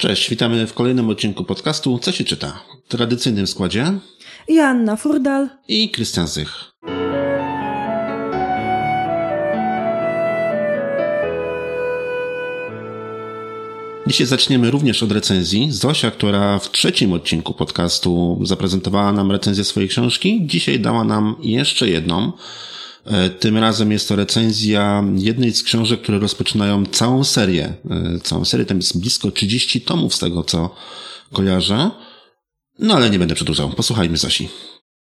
Cześć, witamy w kolejnym odcinku podcastu Co się czyta? W tradycyjnym składzie Joanna Furdal i Krystian Zych. Dzisiaj zaczniemy również od recenzji. Zosia, która w trzecim odcinku podcastu zaprezentowała nam recenzję swojej książki, dzisiaj dała nam jeszcze jedną. E, tym razem jest to recenzja jednej z książek, które rozpoczynają całą serię. E, całą serię, tam jest blisko 30 tomów z tego, co kojarzę. No ale nie będę przedłużał. Posłuchajmy Zosi.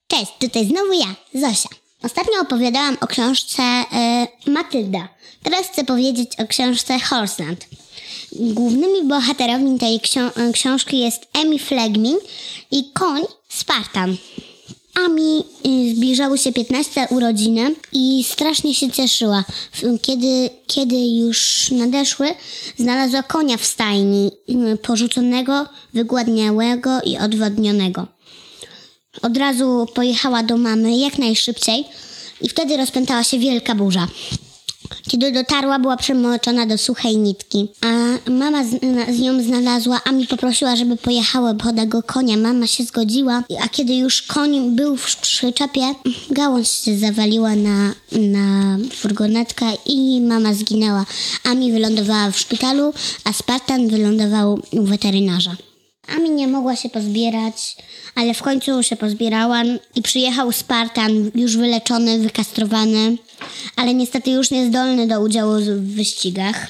Cześć, tutaj znowu ja, Zosia. Ostatnio opowiadałam o książce y, Matylda. Teraz chcę powiedzieć o książce Horseland. Głównymi bohaterami tej ksi- książki jest Emi Flegmin i koń Spartan. Ami y, zbliżały się 15 urodziny i strasznie się cieszyła. Kiedy, kiedy już nadeszły, znalazła konia w stajni, y, porzuconego, wygładniałego i odwodnionego. Od razu pojechała do mamy jak najszybciej i wtedy rozpętała się wielka burza. Kiedy dotarła, była przemoczona do suchej nitki, a mama z, z, nią znalazła, a mi poprosiła, żeby pojechała po tego konia. Mama się zgodziła, a kiedy już koń był w przyczepie, gałąź się zawaliła na, na furgonetkę i mama zginęła. Ami wylądowała w szpitalu, a Spartan wylądował u weterynarza. Ami nie mogła się pozbierać, ale w końcu się pozbierała i przyjechał Spartan, już wyleczony, wykastrowany, ale niestety już niezdolny do udziału w wyścigach.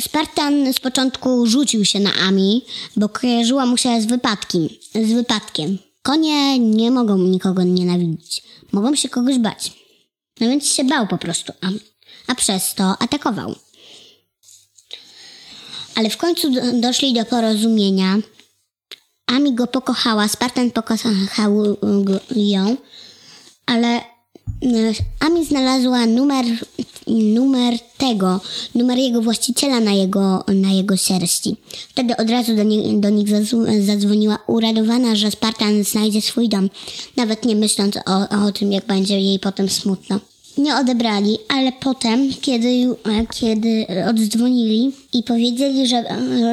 Spartan z początku rzucił się na Ami, bo kojarzyła mu się z, wypadki, z wypadkiem. Konie nie mogą nikogo nienawidzić, mogą się kogoś bać. No więc się bał po prostu Ami, a przez to atakował ale w końcu doszli do porozumienia. Ami go pokochała, Spartan pokochał ją, ale e, Ami znalazła numer, numer tego, numer jego właściciela na jego, na jego sierści. Wtedy od razu do, nie, do nich zadzwoniła uradowana, że Spartan znajdzie swój dom, nawet nie myśląc o, o tym, jak będzie jej potem smutno nie odebrali, ale potem, kiedy, e, kiedy oddzwonili i powiedzieli, że,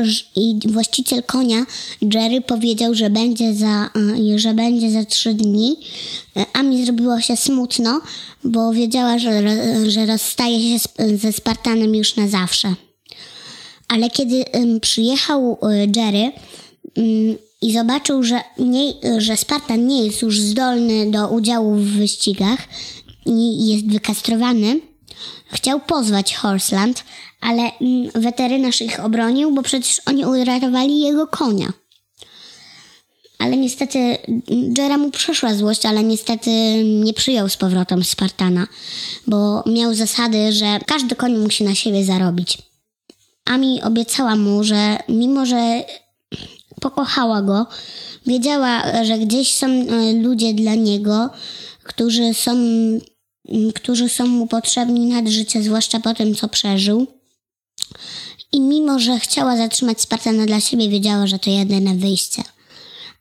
że i właściciel konia, Jerry, powiedział, że będzie za, e, że będzie za trzy dni, e, a mi zrobiło się smutno, bo wiedziała, że, że rozstaje się ze Spartanem już na zawsze. Ale kiedy przyjechał Jerry, i zobaczył, że, nie, że Spartan nie jest już zdolny do udziału w wyścigach, i jest wykastrowany, chciał pozwać Horseland, ale mm, weterynarz ich obronił, bo przecież oni uratowali jego konia. Ale niestety mm, Jera mu przeszła złość, ale niestety nie przyjął z powrotem Spartana, bo miał zasady, że każdy koń musi na siebie zarobić. Ami obiecała mu, że mimo, że pokochała go, wiedziała, że gdzieś są e, ludzie dla niego, którzy są którzy są mu potrzebni nad życie, zwłaszcza po tym, co przeżył. I mimo, że chciała zatrzymać Spartana dla siebie, wiedziała, że to jedyne wyjście.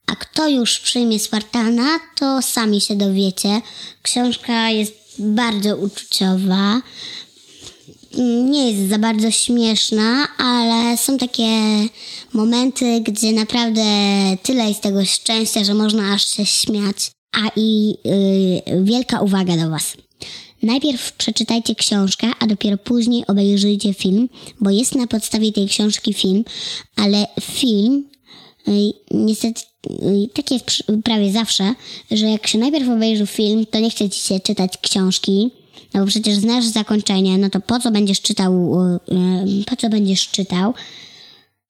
A kto już przyjmie Spartana, to sami się dowiecie. Książka jest bardzo uczuciowa. Nie jest za bardzo śmieszna, ale są takie momenty, gdzie naprawdę tyle jest tego szczęścia, że można aż się śmiać. A i yy, wielka uwaga do Was. Najpierw przeczytajcie książkę, a dopiero później obejrzyjcie film, bo jest na podstawie tej książki film, ale film y, niestety y, takie prawie zawsze, że jak się najpierw obejrzy film, to nie chce ci się czytać książki, no bo przecież znasz zakończenie, no to po co będziesz czytał, y, po co będziesz czytał,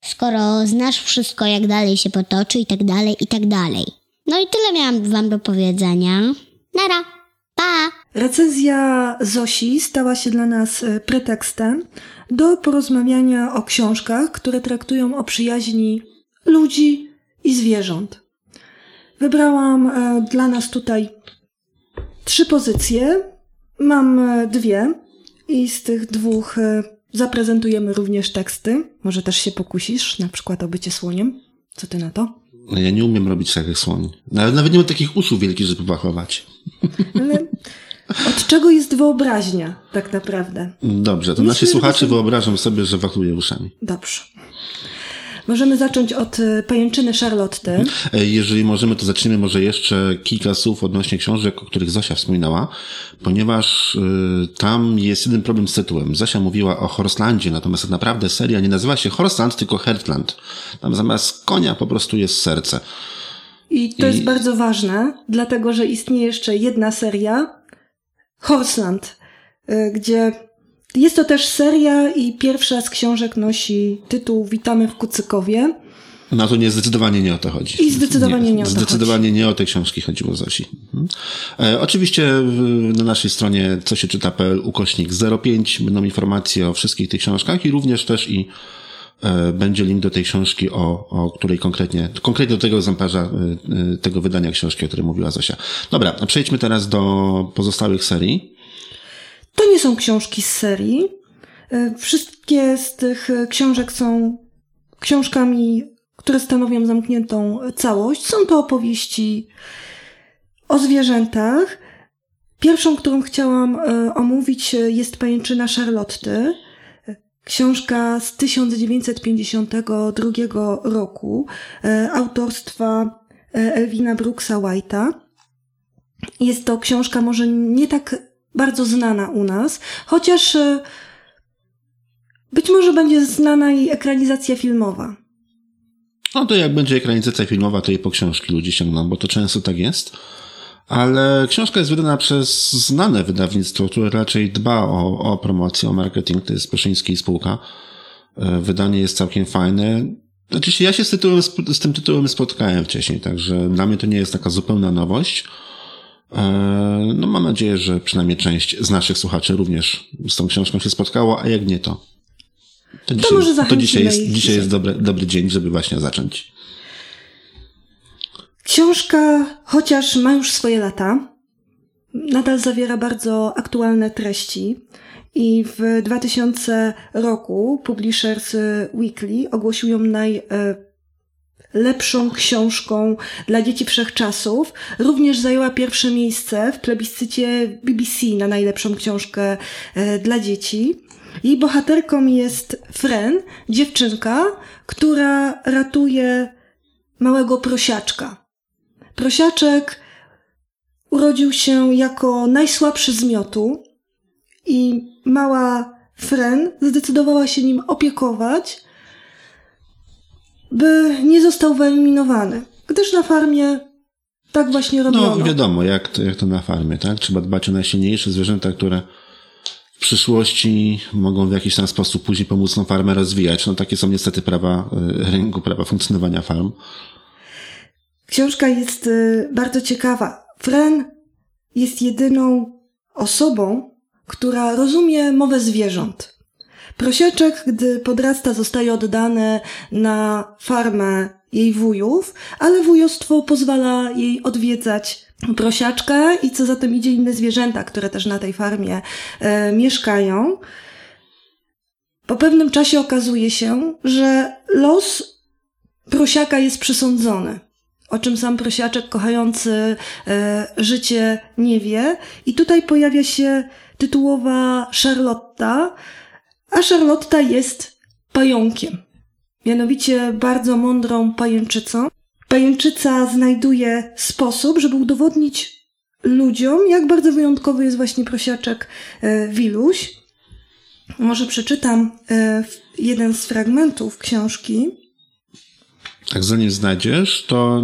skoro znasz wszystko, jak dalej się potoczy i tak dalej, i tak dalej. No i tyle miałam wam do powiedzenia. Nara! Pa! Recenzja Zosi stała się dla nas e, pretekstem do porozmawiania o książkach, które traktują o przyjaźni ludzi i zwierząt. Wybrałam e, dla nas tutaj trzy pozycje. Mam e, dwie i z tych dwóch zaprezentujemy również teksty. Może też się pokusisz, na przykład o bycie słoniem. Co ty na to? No ja nie umiem robić takich słoni. Nawet, nawet nie mam takich uszu wielkich, żeby wachować. Ale Od czego jest wyobraźnia, tak naprawdę? Dobrze, to Myślę, nasi słuchacze wyobrażą sobie, że wachluje uszami. Dobrze. Możemy zacząć od y, pajęczyny Charlotty. E, Jeżeli możemy, to zaczniemy może jeszcze kilka słów odnośnie książek, o których Zosia wspominała, ponieważ y, tam jest jeden problem z tytułem. Zosia mówiła o Horstlandzie, natomiast tak naprawdę seria nie nazywa się Horstland, tylko Hertland. Tam zamiast konia po prostu jest serce. I to I- jest bardzo ważne, dlatego że istnieje jeszcze jedna seria, Horseland, y, gdzie jest to też seria i pierwsza z książek nosi tytuł Witamy w Kucykowie. No to nie, zdecydowanie nie o to chodzi. I zdecydowanie nie o to Zdecydowanie nie o te książki chodziło Zosi. Mhm. E, oczywiście na naszej stronie co się czyta.pl ukośnik 05 będą informacje o wszystkich tych książkach i również też i będzie link do tej książki, o, o której konkretnie, konkretnie do tego egzemplarza, e, e, tego wydania książki, o której mówiła Zosia. Dobra, a przejdźmy teraz do pozostałych serii. To nie są książki z serii. Wszystkie z tych książek są książkami, które stanowią zamkniętą całość. Są to opowieści o zwierzętach. Pierwszą, którą chciałam omówić, jest Pajęczyna Charlotty. Książka z 1952 roku y, autorstwa y, Elwina Brooksa White'a. Jest to książka może nie tak bardzo znana u nas, chociaż e, być może będzie znana jej ekranizacja filmowa. No to jak będzie ekranizacja filmowa, to i po książki ludzie sięgną, bo to często tak jest. Ale książka jest wydana przez znane wydawnictwo, które raczej dba o, o promocję, o marketing. To jest Peszyński i spółka. E, Wydanie jest całkiem fajne. Znaczy się, ja się z, tytułem, z tym tytułem spotkałem wcześniej, także dla mnie to nie jest taka zupełna nowość. E, No mam nadzieję, że przynajmniej część z naszych słuchaczy również z tą książką się spotkało, a jak nie to. To, dzisiaj, może to dzisiaj jest, dzisiaj dzisiaj. jest dobry, dobry dzień, żeby właśnie zacząć. Książka, chociaż ma już swoje lata, nadal zawiera bardzo aktualne treści. I w 2000 roku Publishers Weekly ogłosił ją najlepszą książką dla dzieci wszechczasów. Również zajęła pierwsze miejsce w plebiscycie BBC na najlepszą książkę e, dla dzieci. Jej bohaterką jest Fren, dziewczynka, która ratuje małego prosiaczka. Prosiaczek urodził się jako najsłabszy z miotu i mała Fren zdecydowała się nim opiekować, by nie został wyeliminowany, gdyż na farmie tak właśnie robiono. No wiadomo, jak to, jak to na farmie, tak? Trzeba dbać o najsilniejsze zwierzęta, które w przyszłości mogą w jakiś tam sposób później pomóc tą farmę rozwijać. No takie są niestety prawa y, rynku, prawa funkcjonowania farm. Książka jest y, bardzo ciekawa. Fren jest jedyną osobą, która rozumie mowę zwierząt. Prosiaczek, gdy podrasta, zostaje oddany na farmę jej wujów, ale wujostwo pozwala jej odwiedzać prosiaczka i co za tym idzie inne zwierzęta, które też na tej farmie e, mieszkają. Po pewnym czasie okazuje się, że los prosiaka jest przysądzony o czym sam prosiaczek kochający e, życie nie wie. I tutaj pojawia się tytułowa Charlotta, a Charlotta jest pająkiem. Mianowicie bardzo mądrą pajęczycą. Pajęczyca znajduje sposób, żeby udowodnić ludziom, jak bardzo wyjątkowy jest właśnie prosiaczek e, Wiluś. Może przeczytam e, jeden z fragmentów książki. Jak zanim znajdziesz, to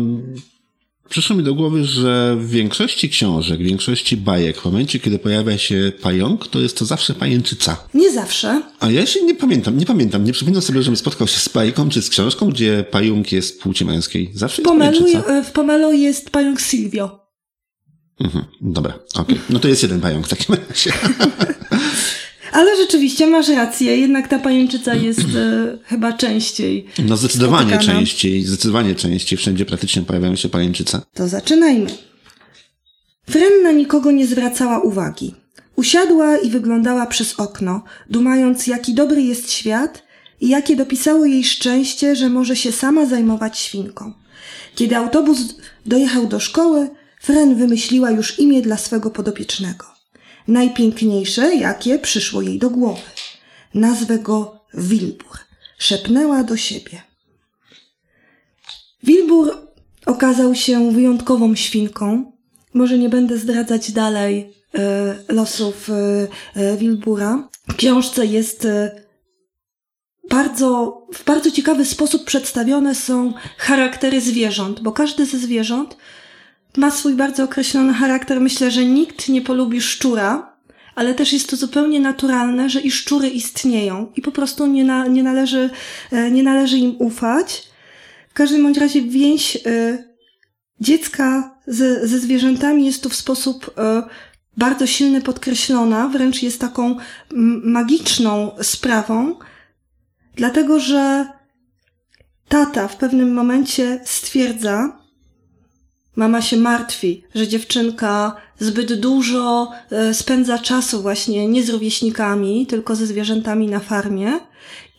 przyszło mi do głowy, że w większości książek, w większości bajek, w momencie, kiedy pojawia się pająk, to jest to zawsze pajęczyca. Nie zawsze, A ja się nie pamiętam, nie pamiętam, nie przypominam sobie, żebym spotkał się z bajką czy z książką, gdzie pająk jest płci męskiej. Zawsze jest pajęczyca. w Pomelo jest pająk Silvio. Mhm, dobra, okej. No to jest jeden pająk w takim razie. Ale rzeczywiście masz rację, jednak ta pajęczyca jest e, chyba częściej. No zdecydowanie Spotykana. częściej, zdecydowanie częściej. Wszędzie praktycznie pojawiają się pajęczyce. To zaczynajmy. Fren na nikogo nie zwracała uwagi. Usiadła i wyglądała przez okno, dumając, jaki dobry jest świat i jakie dopisało jej szczęście, że może się sama zajmować świnką. Kiedy autobus dojechał do szkoły, Fren wymyśliła już imię dla swego podopiecznego. Najpiękniejsze, jakie przyszło jej do głowy. Nazwę go Wilbur. Szepnęła do siebie. Wilbur okazał się wyjątkową świnką. Może nie będę zdradzać dalej e, losów e, e, Wilbura. W książce jest bardzo, w bardzo ciekawy sposób przedstawione są charaktery zwierząt, bo każdy ze zwierząt ma swój bardzo określony charakter. Myślę, że nikt nie polubi szczura, ale też jest to zupełnie naturalne, że i szczury istnieją i po prostu nie, na, nie, należy, e, nie należy im ufać. W każdym bądź razie więź y, dziecka ze, ze zwierzętami jest tu w sposób y, bardzo silny podkreślona, wręcz jest taką magiczną sprawą, dlatego że tata w pewnym momencie stwierdza, mama się martwi, że dziewczynka zbyt dużo e, spędza czasu właśnie nie z rówieśnikami, tylko ze zwierzętami na farmie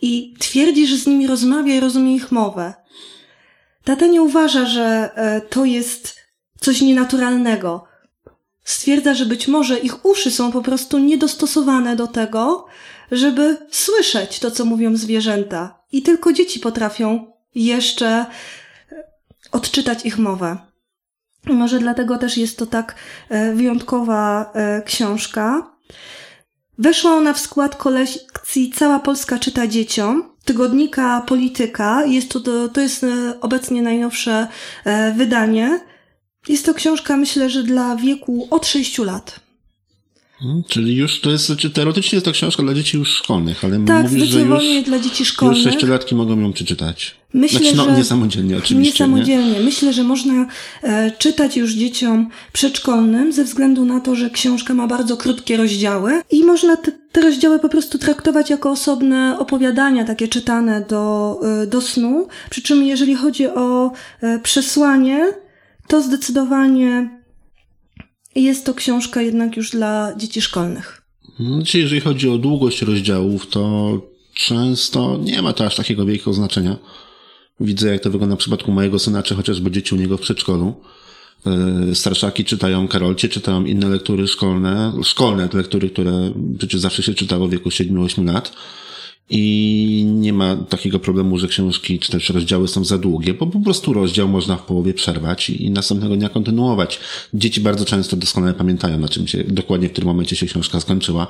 i twierdzi, że z nimi rozmawia i rozumie ich mowę. Tata nie uważa, że e, to jest coś nienaturalnego. Stwierdza, że być może ich uszy są po prostu niedostosowane do tego, żeby słyszeć to, co mówią zwierzęta. I tylko dzieci potrafią jeszcze odczytać ich mowę. Może dlatego też jest to tak e, wyjątkowa e, książka. Weszła ona w skład kolekcji Cała Polska czyta dzieciom, tygodnika Polityka. Jest to, to jest e, obecnie najnowsze wydanie. Jest to książka, myślę, że dla wieku od 6 lat. Hmm, czyli już to jest, znaczy teoretycznie jest to książka dla dzieci już szkolnych, ale tak, mówisz, że już, dla dzieci szkolnych. już sześciolatki mogą ją przeczytać. Myślę, znaczy, no, że niesamodzielnie oczywiście. Niesamodzielnie. Nie? Myślę, że można e, czytać już dzieciom przedszkolnym ze względu na to, że książka ma bardzo krótkie rozdziały i można te, te rozdziały po prostu traktować jako osobne opowiadania, takie czytane do, e, do snu. Przy czym jeżeli chodzi o e, przesłanie, to zdecydowanie jest to książka jednak już dla dzieci szkolnych. Znaczy, jeżeli chodzi o długość rozdziałów, to często nie ma to aż takiego wielkiego znaczenia. Widzę, jak to wygląda w przypadku mojego syna, czy chociażby dzieci u niego w przedszkolu. E, starszaki czytają Karolcie, czytają inne lektury szkolne, szkolne lektury, które przecież zawsze się czytało w wieku 7-8 lat i nie ma takiego problemu, że książki czy też rozdziały są za długie, bo po prostu rozdział można w połowie przerwać i następnego dnia kontynuować. Dzieci bardzo często doskonale pamiętają, na czym się, dokładnie w którym momencie się książka skończyła.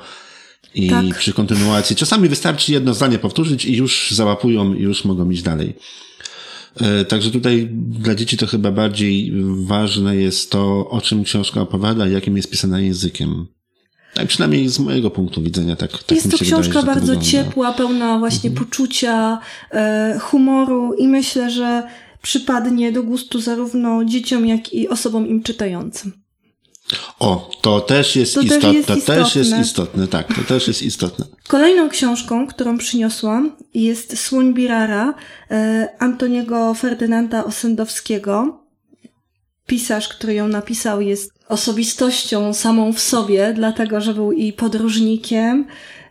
I tak. przy kontynuacji czasami wystarczy jedno zdanie powtórzyć i już załapują i już mogą iść dalej. E, także tutaj dla dzieci to chyba bardziej ważne jest to, o czym książka opowiada i jakim jest pisana językiem. Tak, przynajmniej z mojego punktu widzenia tak, tak Jest to książka wydaje, bardzo ciepła, pełna właśnie mhm. poczucia, e, humoru i myślę, że przypadnie do gustu zarówno dzieciom, jak i osobom im czytającym. O, to też jest, to istotne, też jest to istotne. też jest istotne, tak, to też jest istotne. Kolejną książką, którą przyniosłam jest Słoń Birara e, Antoniego Ferdynanda Osendowskiego. Pisarz, który ją napisał, jest osobistością samą w sobie, dlatego że był i podróżnikiem,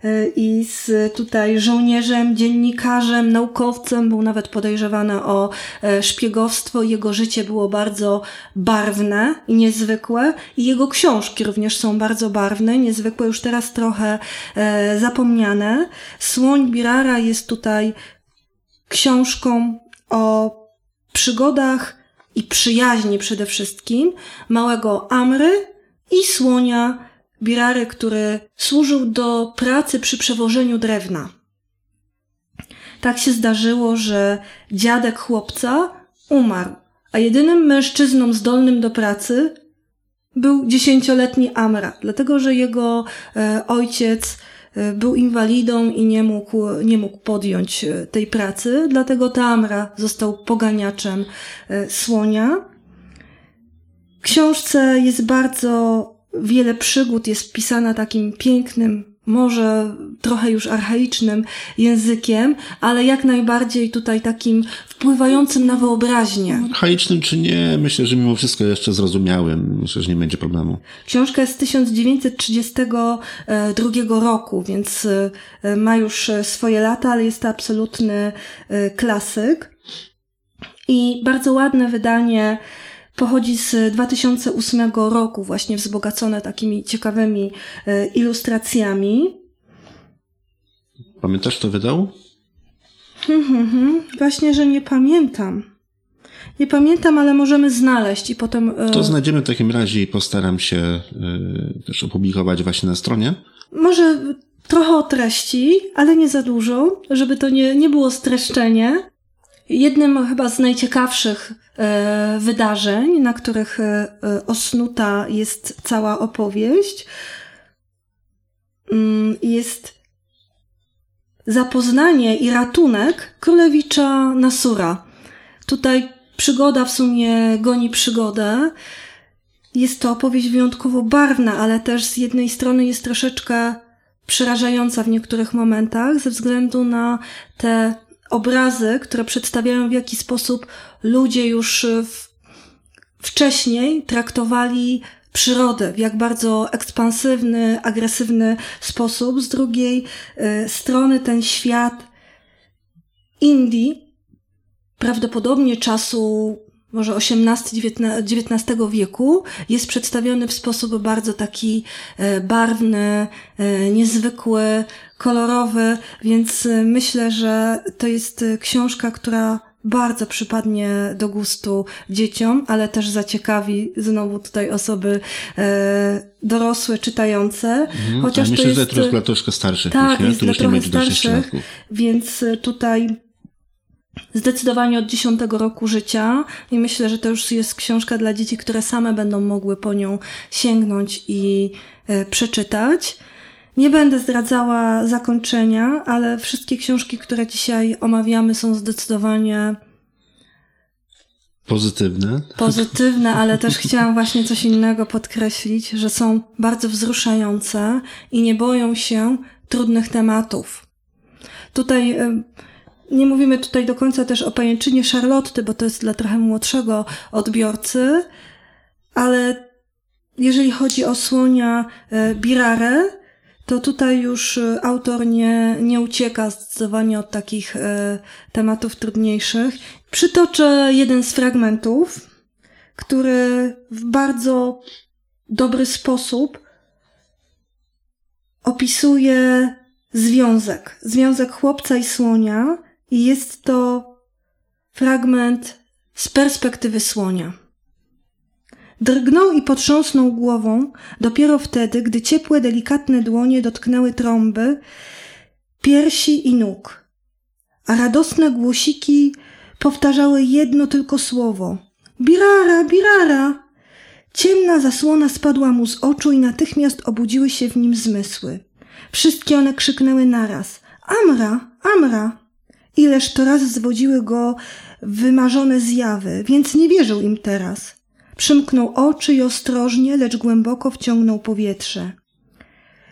y, i z tutaj żołnierzem, dziennikarzem, naukowcem, był nawet podejrzewany o e, szpiegowstwo. Jego życie było bardzo barwne i niezwykłe, i jego książki również są bardzo barwne, niezwykłe, już teraz trochę e, zapomniane. Słoń Birara jest tutaj książką o przygodach i przyjaźni przede wszystkim małego Amry i słonia Birary, który służył do pracy przy przewożeniu drewna. Tak się zdarzyło, że dziadek chłopca umarł, a jedynym mężczyzną zdolnym do pracy był dziesięcioletni Amra, dlatego że jego e, ojciec był inwalidą i nie mógł, nie mógł podjąć e, tej pracy, dlatego Tamra został poganiaczem e, słonia. W książce jest bardzo wiele przygód, jest pisana takim pięknym, może trochę już archaicznym językiem, ale jak najbardziej tutaj takim wpływającym na wyobraźnię. Archaicznym czy nie, myślę, że mimo wszystko jeszcze zrozumiałym. Myślę, że nie będzie problemu. Książka jest z 1932 roku, więc e, ma już swoje lata, ale jest to absolutny e, klasyk. I bardzo ładne wydanie pochodzi z 2008 roku, właśnie wzbogacone takimi ciekawymi e, ilustracjami. Pamiętasz, kto wydał? Hmm, hmm, hmm. Właśnie, że nie pamiętam. Nie pamiętam, ale możemy znaleźć i potem. e, To znajdziemy w takim razie i postaram się y, też opublikować właśnie na stronie. Może trochę o treści, ale nie za dużo, żeby to nie, nie było streszczenie. Jednym chyba z najciekawszych e, wydarzeń, na których e, osnuta jest cała opowieść, mm, jest zapoznanie i ratunek królewicza Nasura. Tutaj przygoda w sumie goni przygodę. Jest to opowieść wyjątkowo barwna, ale też z jednej strony jest troszeczkę przerażająca w niektórych momentach ze względu na te obrazy, które przedstawiają w jaki sposób ludzie już w, wcześniej traktowali przyrodę, w jak bardzo ekspansywny, agresywny sposób. Z drugiej y, strony ten świat Indii, prawdopodobnie czasu może XVIII-XIX wieku, jest przedstawiony w sposób bardzo taki e, barwny, e, niezwykły, kolorowy, więc e, myślę, że to jest książka, która bardzo przypadnie do gustu dzieciom, ale też zaciekawi znowu tutaj osoby dorosłe, czytające. Mhm, Chociaż myślę, to jest, że to jest dla troszkę starszych tak, już, nie? jest To dla trochę starszych, więc tutaj zdecydowanie od dziesiątego roku życia i myślę, że to już jest książka dla dzieci, które same będą mogły po nią sięgnąć i e, przeczytać. Nie będę zdradzała zakończenia, ale wszystkie książki, które dzisiaj omawiamy, są zdecydowanie Pozytywne. pozytywne, ale też chciałam właśnie coś innego podkreślić, że są bardzo wzruszające i nie boją się trudnych tematów. Tutaj em, nie mówimy tutaj do końca też o pajęczynie Charlotty, bo to jest dla trochę młodszego odbiorcy, ale jeżeli chodzi o słonia e, Birare, to tutaj już e, autor nie, nie ucieka zdecydowanie od takich e, tematów trudniejszych. Przytoczę jeden z fragmentów, który w bardzo dobry sposób opisuje związek. Związek chłopca i słonia i jest to fragment z perspektywy słonia. Drgnął i potrząsnął głową dopiero wtedy, gdy ciepłe, delikatne dłonie dotknęły trąby, piersi i nóg, a radosne głosiki powtarzały jedno tylko słowo: Birara, birara! Ciemna zasłona spadła mu z oczu i natychmiast obudziły się w nim zmysły. Wszystkie one krzyknęły naraz: Amra, Amra! Ileż to raz zwodziły go wymarzone zjawy, więc nie wierzył im teraz. Przymknął oczy i ostrożnie, lecz głęboko wciągnął powietrze.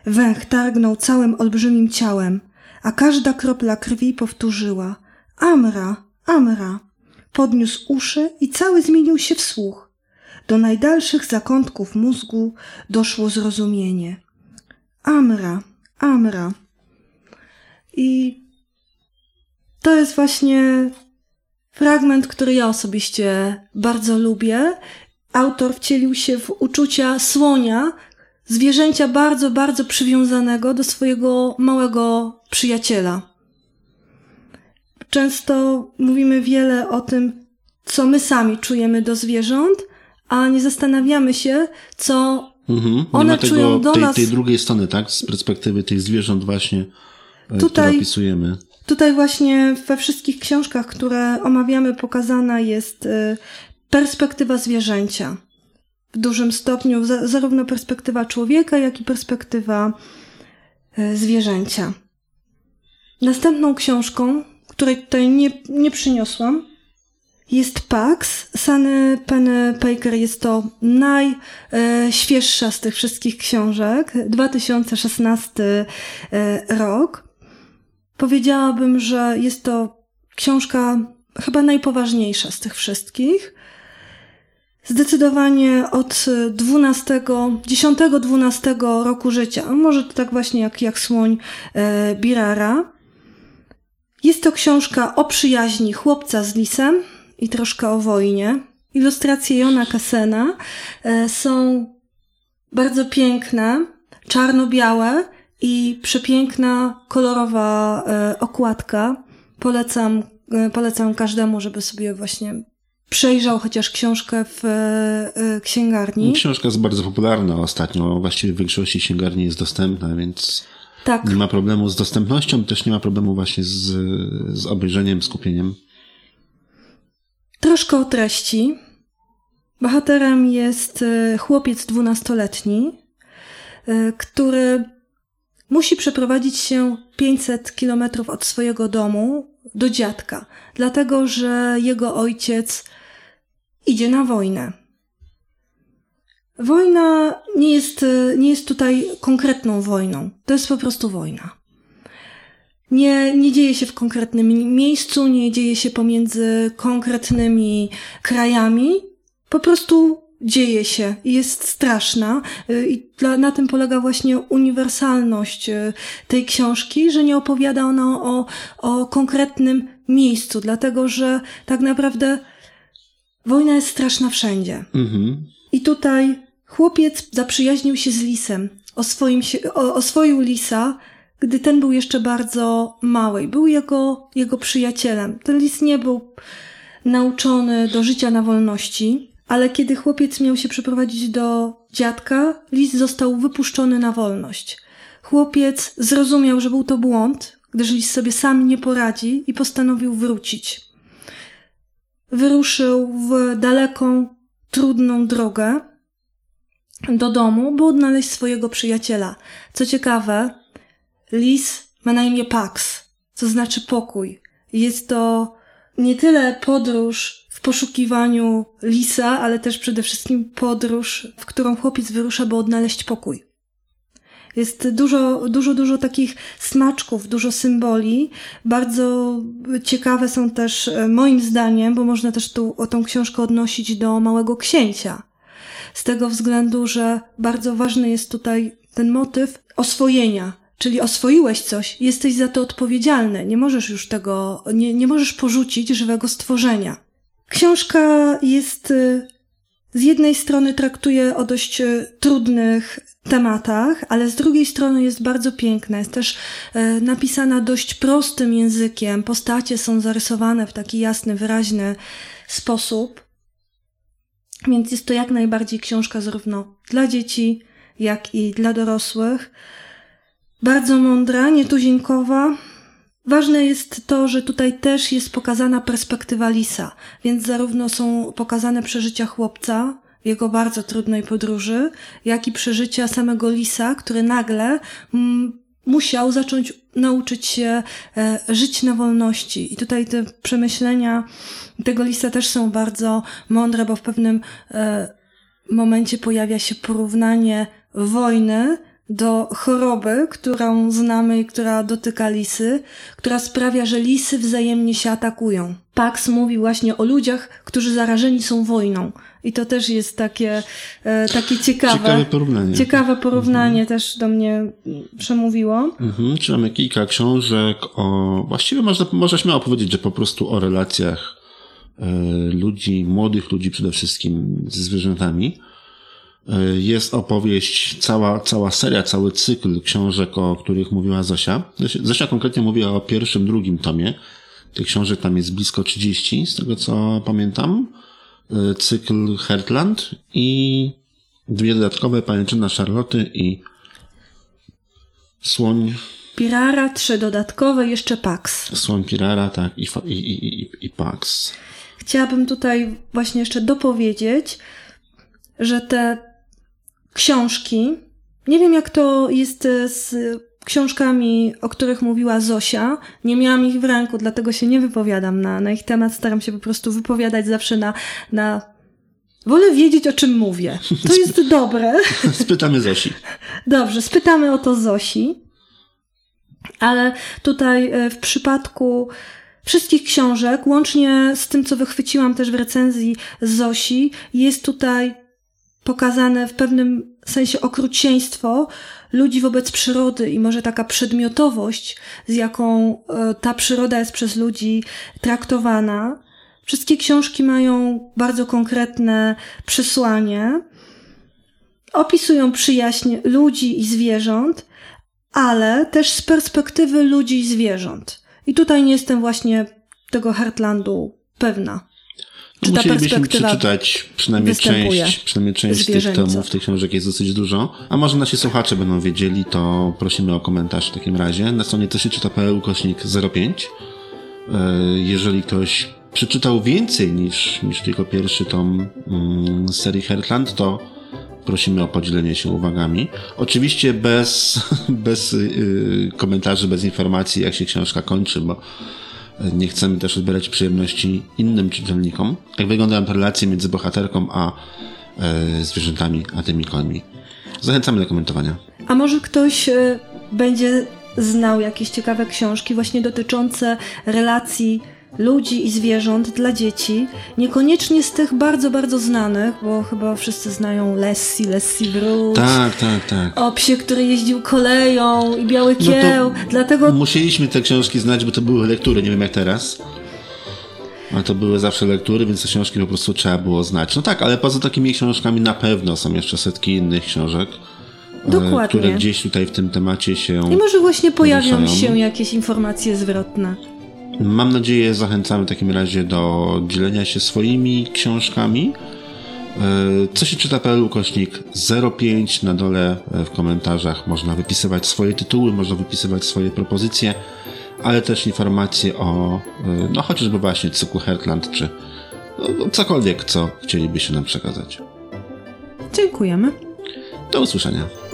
Węch targnął całym olbrzymim ciałem, a każda kropla krwi powtórzyła Amra, Amra. Podniósł uszy i cały zmienił się w słuch. Do najdalszych zakątków mózgu doszło zrozumienie. Amra, Amra. I to jest właśnie fragment, który ja osobiście bardzo lubię. Autor wcielił się w uczucia słonia, zwierzęcia bardzo, bardzo przywiązanego do swojego małego przyjaciela. Często mówimy wiele o tym, co my sami czujemy do zwierząt, a nie zastanawiamy się, co Mhm. One tego, czują do tej, nas- tej drugiej strony, tak? Z perspektywy tych zwierząt właśnie, e, Tutaj- które opisujemy. Tutaj właśnie we wszystkich książkach, które omawiamy, pokazana jest y, perspektywa zwierzęcia. W dużym stopniu za- zarówno perspektywa człowieka, jak i perspektywa y, zwierzęcia. Następną książką, której tutaj nie, nie przyniosłam, jest Pax. Sunny Penny Baker jest to najświeższa z tych wszystkich książek. 2016 y, rok. Powiedziałabym, że jest to książka chyba najpoważniejsza z tych wszystkich. Zdecydowanie od 12, 10-12 roku życia, może to tak właśnie jak, jak słoń e, Birara. Jest to książka o przyjaźni chłopca z lisem i troszkę o wojnie. Ilustracje Jona Kasena e, są bardzo piękne, czarno-białe i przepiękna, kolorowa e, okładka. Polecam, e, polecam każdemu, żeby sobie właśnie przejrzał chociaż książkę w księgarni. Książka jest bardzo popularna ostatnio, właściwie w większości księgarni jest dostępna, więc tak. nie ma problemu z dostępnością, też nie ma problemu właśnie z, z obejrzeniem, skupieniem. Troszkę o treści. Bohaterem jest e, chłopiec dwunastoletni, e, który musi przeprowadzić się 500 kilometrów od swojego domu do dziadka, dlatego że jego ojciec idzie na wojnę. Wojna nie jest, nie jest tutaj konkretną wojną. To jest po prostu wojna. Nie, nie dzieje się w konkretnym miejscu, nie dzieje się pomiędzy konkretnymi krajami. Po prostu dzieje się i jest straszna. Y, I dla, na tym polega właśnie uniwersalność y, tej książki, że nie opowiada ona o, o konkretnym miejscu, dlatego że tak naprawdę wojna jest straszna wszędzie. Mhm. I tutaj chłopiec zaprzyjaźnił się z lisem, oswoim się, o, oswoił lisa, gdy ten był jeszcze bardzo mały. Był jego, jego przyjacielem. Ten lis nie był nauczony do życia na wolności, ale kiedy chłopiec miał się przeprowadzić do dziadka, lis został wypuszczony na wolność. Chłopiec zrozumiał, że był to błąd, gdyż lis sobie sam nie poradzi i postanowił wrócić. Wyruszył w daleką, trudną drogę do domu, by odnaleźć swojego przyjaciela. Co ciekawe, lis ma na imię Pax, co znaczy pokój. Jest to nie tyle podróż poszukiwaniu lisa, ale też przede wszystkim podróż, w którą chłopiec wyrusza, by odnaleźć pokój. Jest dużo, dużo, dużo takich smaczków, dużo symboli. Bardzo ciekawe są też, e, moim zdaniem, bo można też tu o tą książkę odnosić do Małego Księcia. Z tego względu, że bardzo ważny jest tutaj ten motyw oswojenia, Czyli oswoiłeś coś, jesteś za to odpowiedzialny. Nie możesz już tego, nie, nie możesz porzucić żywego stworzenia. Książka jest, y, z jednej strony traktuje o dość y, trudnych tematach, ale z drugiej strony jest bardzo piękna. Jest też y, napisana dość prostym językiem. Postacie są zarysowane w taki jasny, wyraźny sposób. Więc jest to jak najbardziej książka zarówno dla dzieci, jak i dla dorosłych. Bardzo mądra, nietuzinkowa. Ważne jest to, że tutaj też jest pokazana perspektywa lisa, więc zarówno są pokazane przeżycia chłopca jego bardzo trudnej podróży, jak i przeżycia samego lisa, który nagle mm, musiał zacząć nauczyć się e, żyć na wolności. I tutaj te przemyślenia tego lisa też są bardzo mądre, bo w pewnym e, momencie pojawia się porównanie wojny do choroby, którą znamy i która dotyka lisy, która sprawia, że lisy wzajemnie się atakują. Pax mówi właśnie o ludziach, którzy zarażeni są wojną. I to też jest takie, e, takie ciekawe. Ciekawe porównanie. Ciekawe porównanie mhm. też do mnie przemówiło. Mhm. Czytamy kilka książek o, właściwie można, można śmiało powiedzieć, że po prostu o relacjach e, ludzi, młodych ludzi przede wszystkim ze zwierzętami. Jest opowieść, cała, cała seria, cały cykl książek, o których mówiła Zosia. Zosia konkretnie mówiła o pierwszym, drugim tomie. Tych książek tam jest blisko 30, z tego co pamiętam. E, cykl Heartland i dwie dodatkowe, Pajęczyna Charlotte i Słoń. Pirara, trzy dodatkowe, jeszcze Pax. Słoń Pirara, tak, i, i, i, i Pax. Chciałabym tutaj właśnie jeszcze dopowiedzieć, że te książki. Nie wiem, jak to jest e, z książkami, o których mówiła Zosia. Nie miałam ich w ręku, dlatego się nie wypowiadam na, na ich temat. Staram się po prostu wypowiadać zawsze na, na Wolę wiedzieć, o czym mówię. To jest dobre. Spytamy Zosi. Dobrze, spytamy o to Zosi. Ale tutaj e, w przypadku wszystkich książek, łącznie z tym, co wychwyciłam też w recenzji Zosi, jest tutaj pokazane w pewnym sensie okrucieństwo ludzi wobec przyrody i może taka przedmiotowość, z jaką e, ta przyroda jest przez ludzi traktowana. Wszystkie książki mają bardzo konkretne przesłanie, opisują przyjaźń ludzi i zwierząt, ale też z perspektywy ludzi i zwierząt. I tutaj nie jestem właśnie tego Heartlandu pewna. Czy ta Musielibyśmy przeczytać przynajmniej część, przynajmniej część tych tomów, tych książek jest dosyć dużo. A może nasi słuchacze będą wiedzieli, to prosimy o komentarz w takim razie. Na stronie to się czyta.pl ukośnik 05. E, jeżeli ktoś przeczytał więcej niż, niż tylko pierwszy tom mm, serii Heartland, to prosimy o podzielenie się uwagami. Oczywiście bez, bez yy, komentarzy, bez informacji, jak się książka kończy, bo nie chcemy też odbierać przyjemności innym czytelnikom. Jak wyglądają relacje między bohaterką a e, zwierzętami, a tymi końmi. Zachęcamy do komentowania. A może ktoś e, będzie znał jakieś ciekawe książki właśnie dotyczące relacji ludzi i zwierząt dla dzieci, niekoniecznie z tych bardzo, bardzo znanych, bo chyba wszyscy znają Lessie, Lessie Wróć. Tak, tak, tak. O psie, który jeździł koleją i biały no kieł, no dlatego... Musieliśmy te książki znać, bo to były lektury, nie wiem jak teraz. Ale to były zawsze lektury, więc te książki po prostu trzeba było znać. No tak, ale poza takimi książkami na pewno są jeszcze setki innych książek. E, Dokładnie. Które gdzieś tutaj w tym temacie się. I może właśnie pojawią się jakieś informacje zwrotne. Mam nadzieję, zachęcamy w takim razie do dzielenia się swoimi książkami. E, co się czyta.pl ukośnik 05 na dole e, w komentarzach można wypisywać swoje tytuły, można wypisywać swoje propozycje, ale też informacje o, e, no chociażby właśnie cyklu Heartland, czy no, cokolwiek, co chcielibyście nam przekazać. Dziękujemy. Do usłyszenia.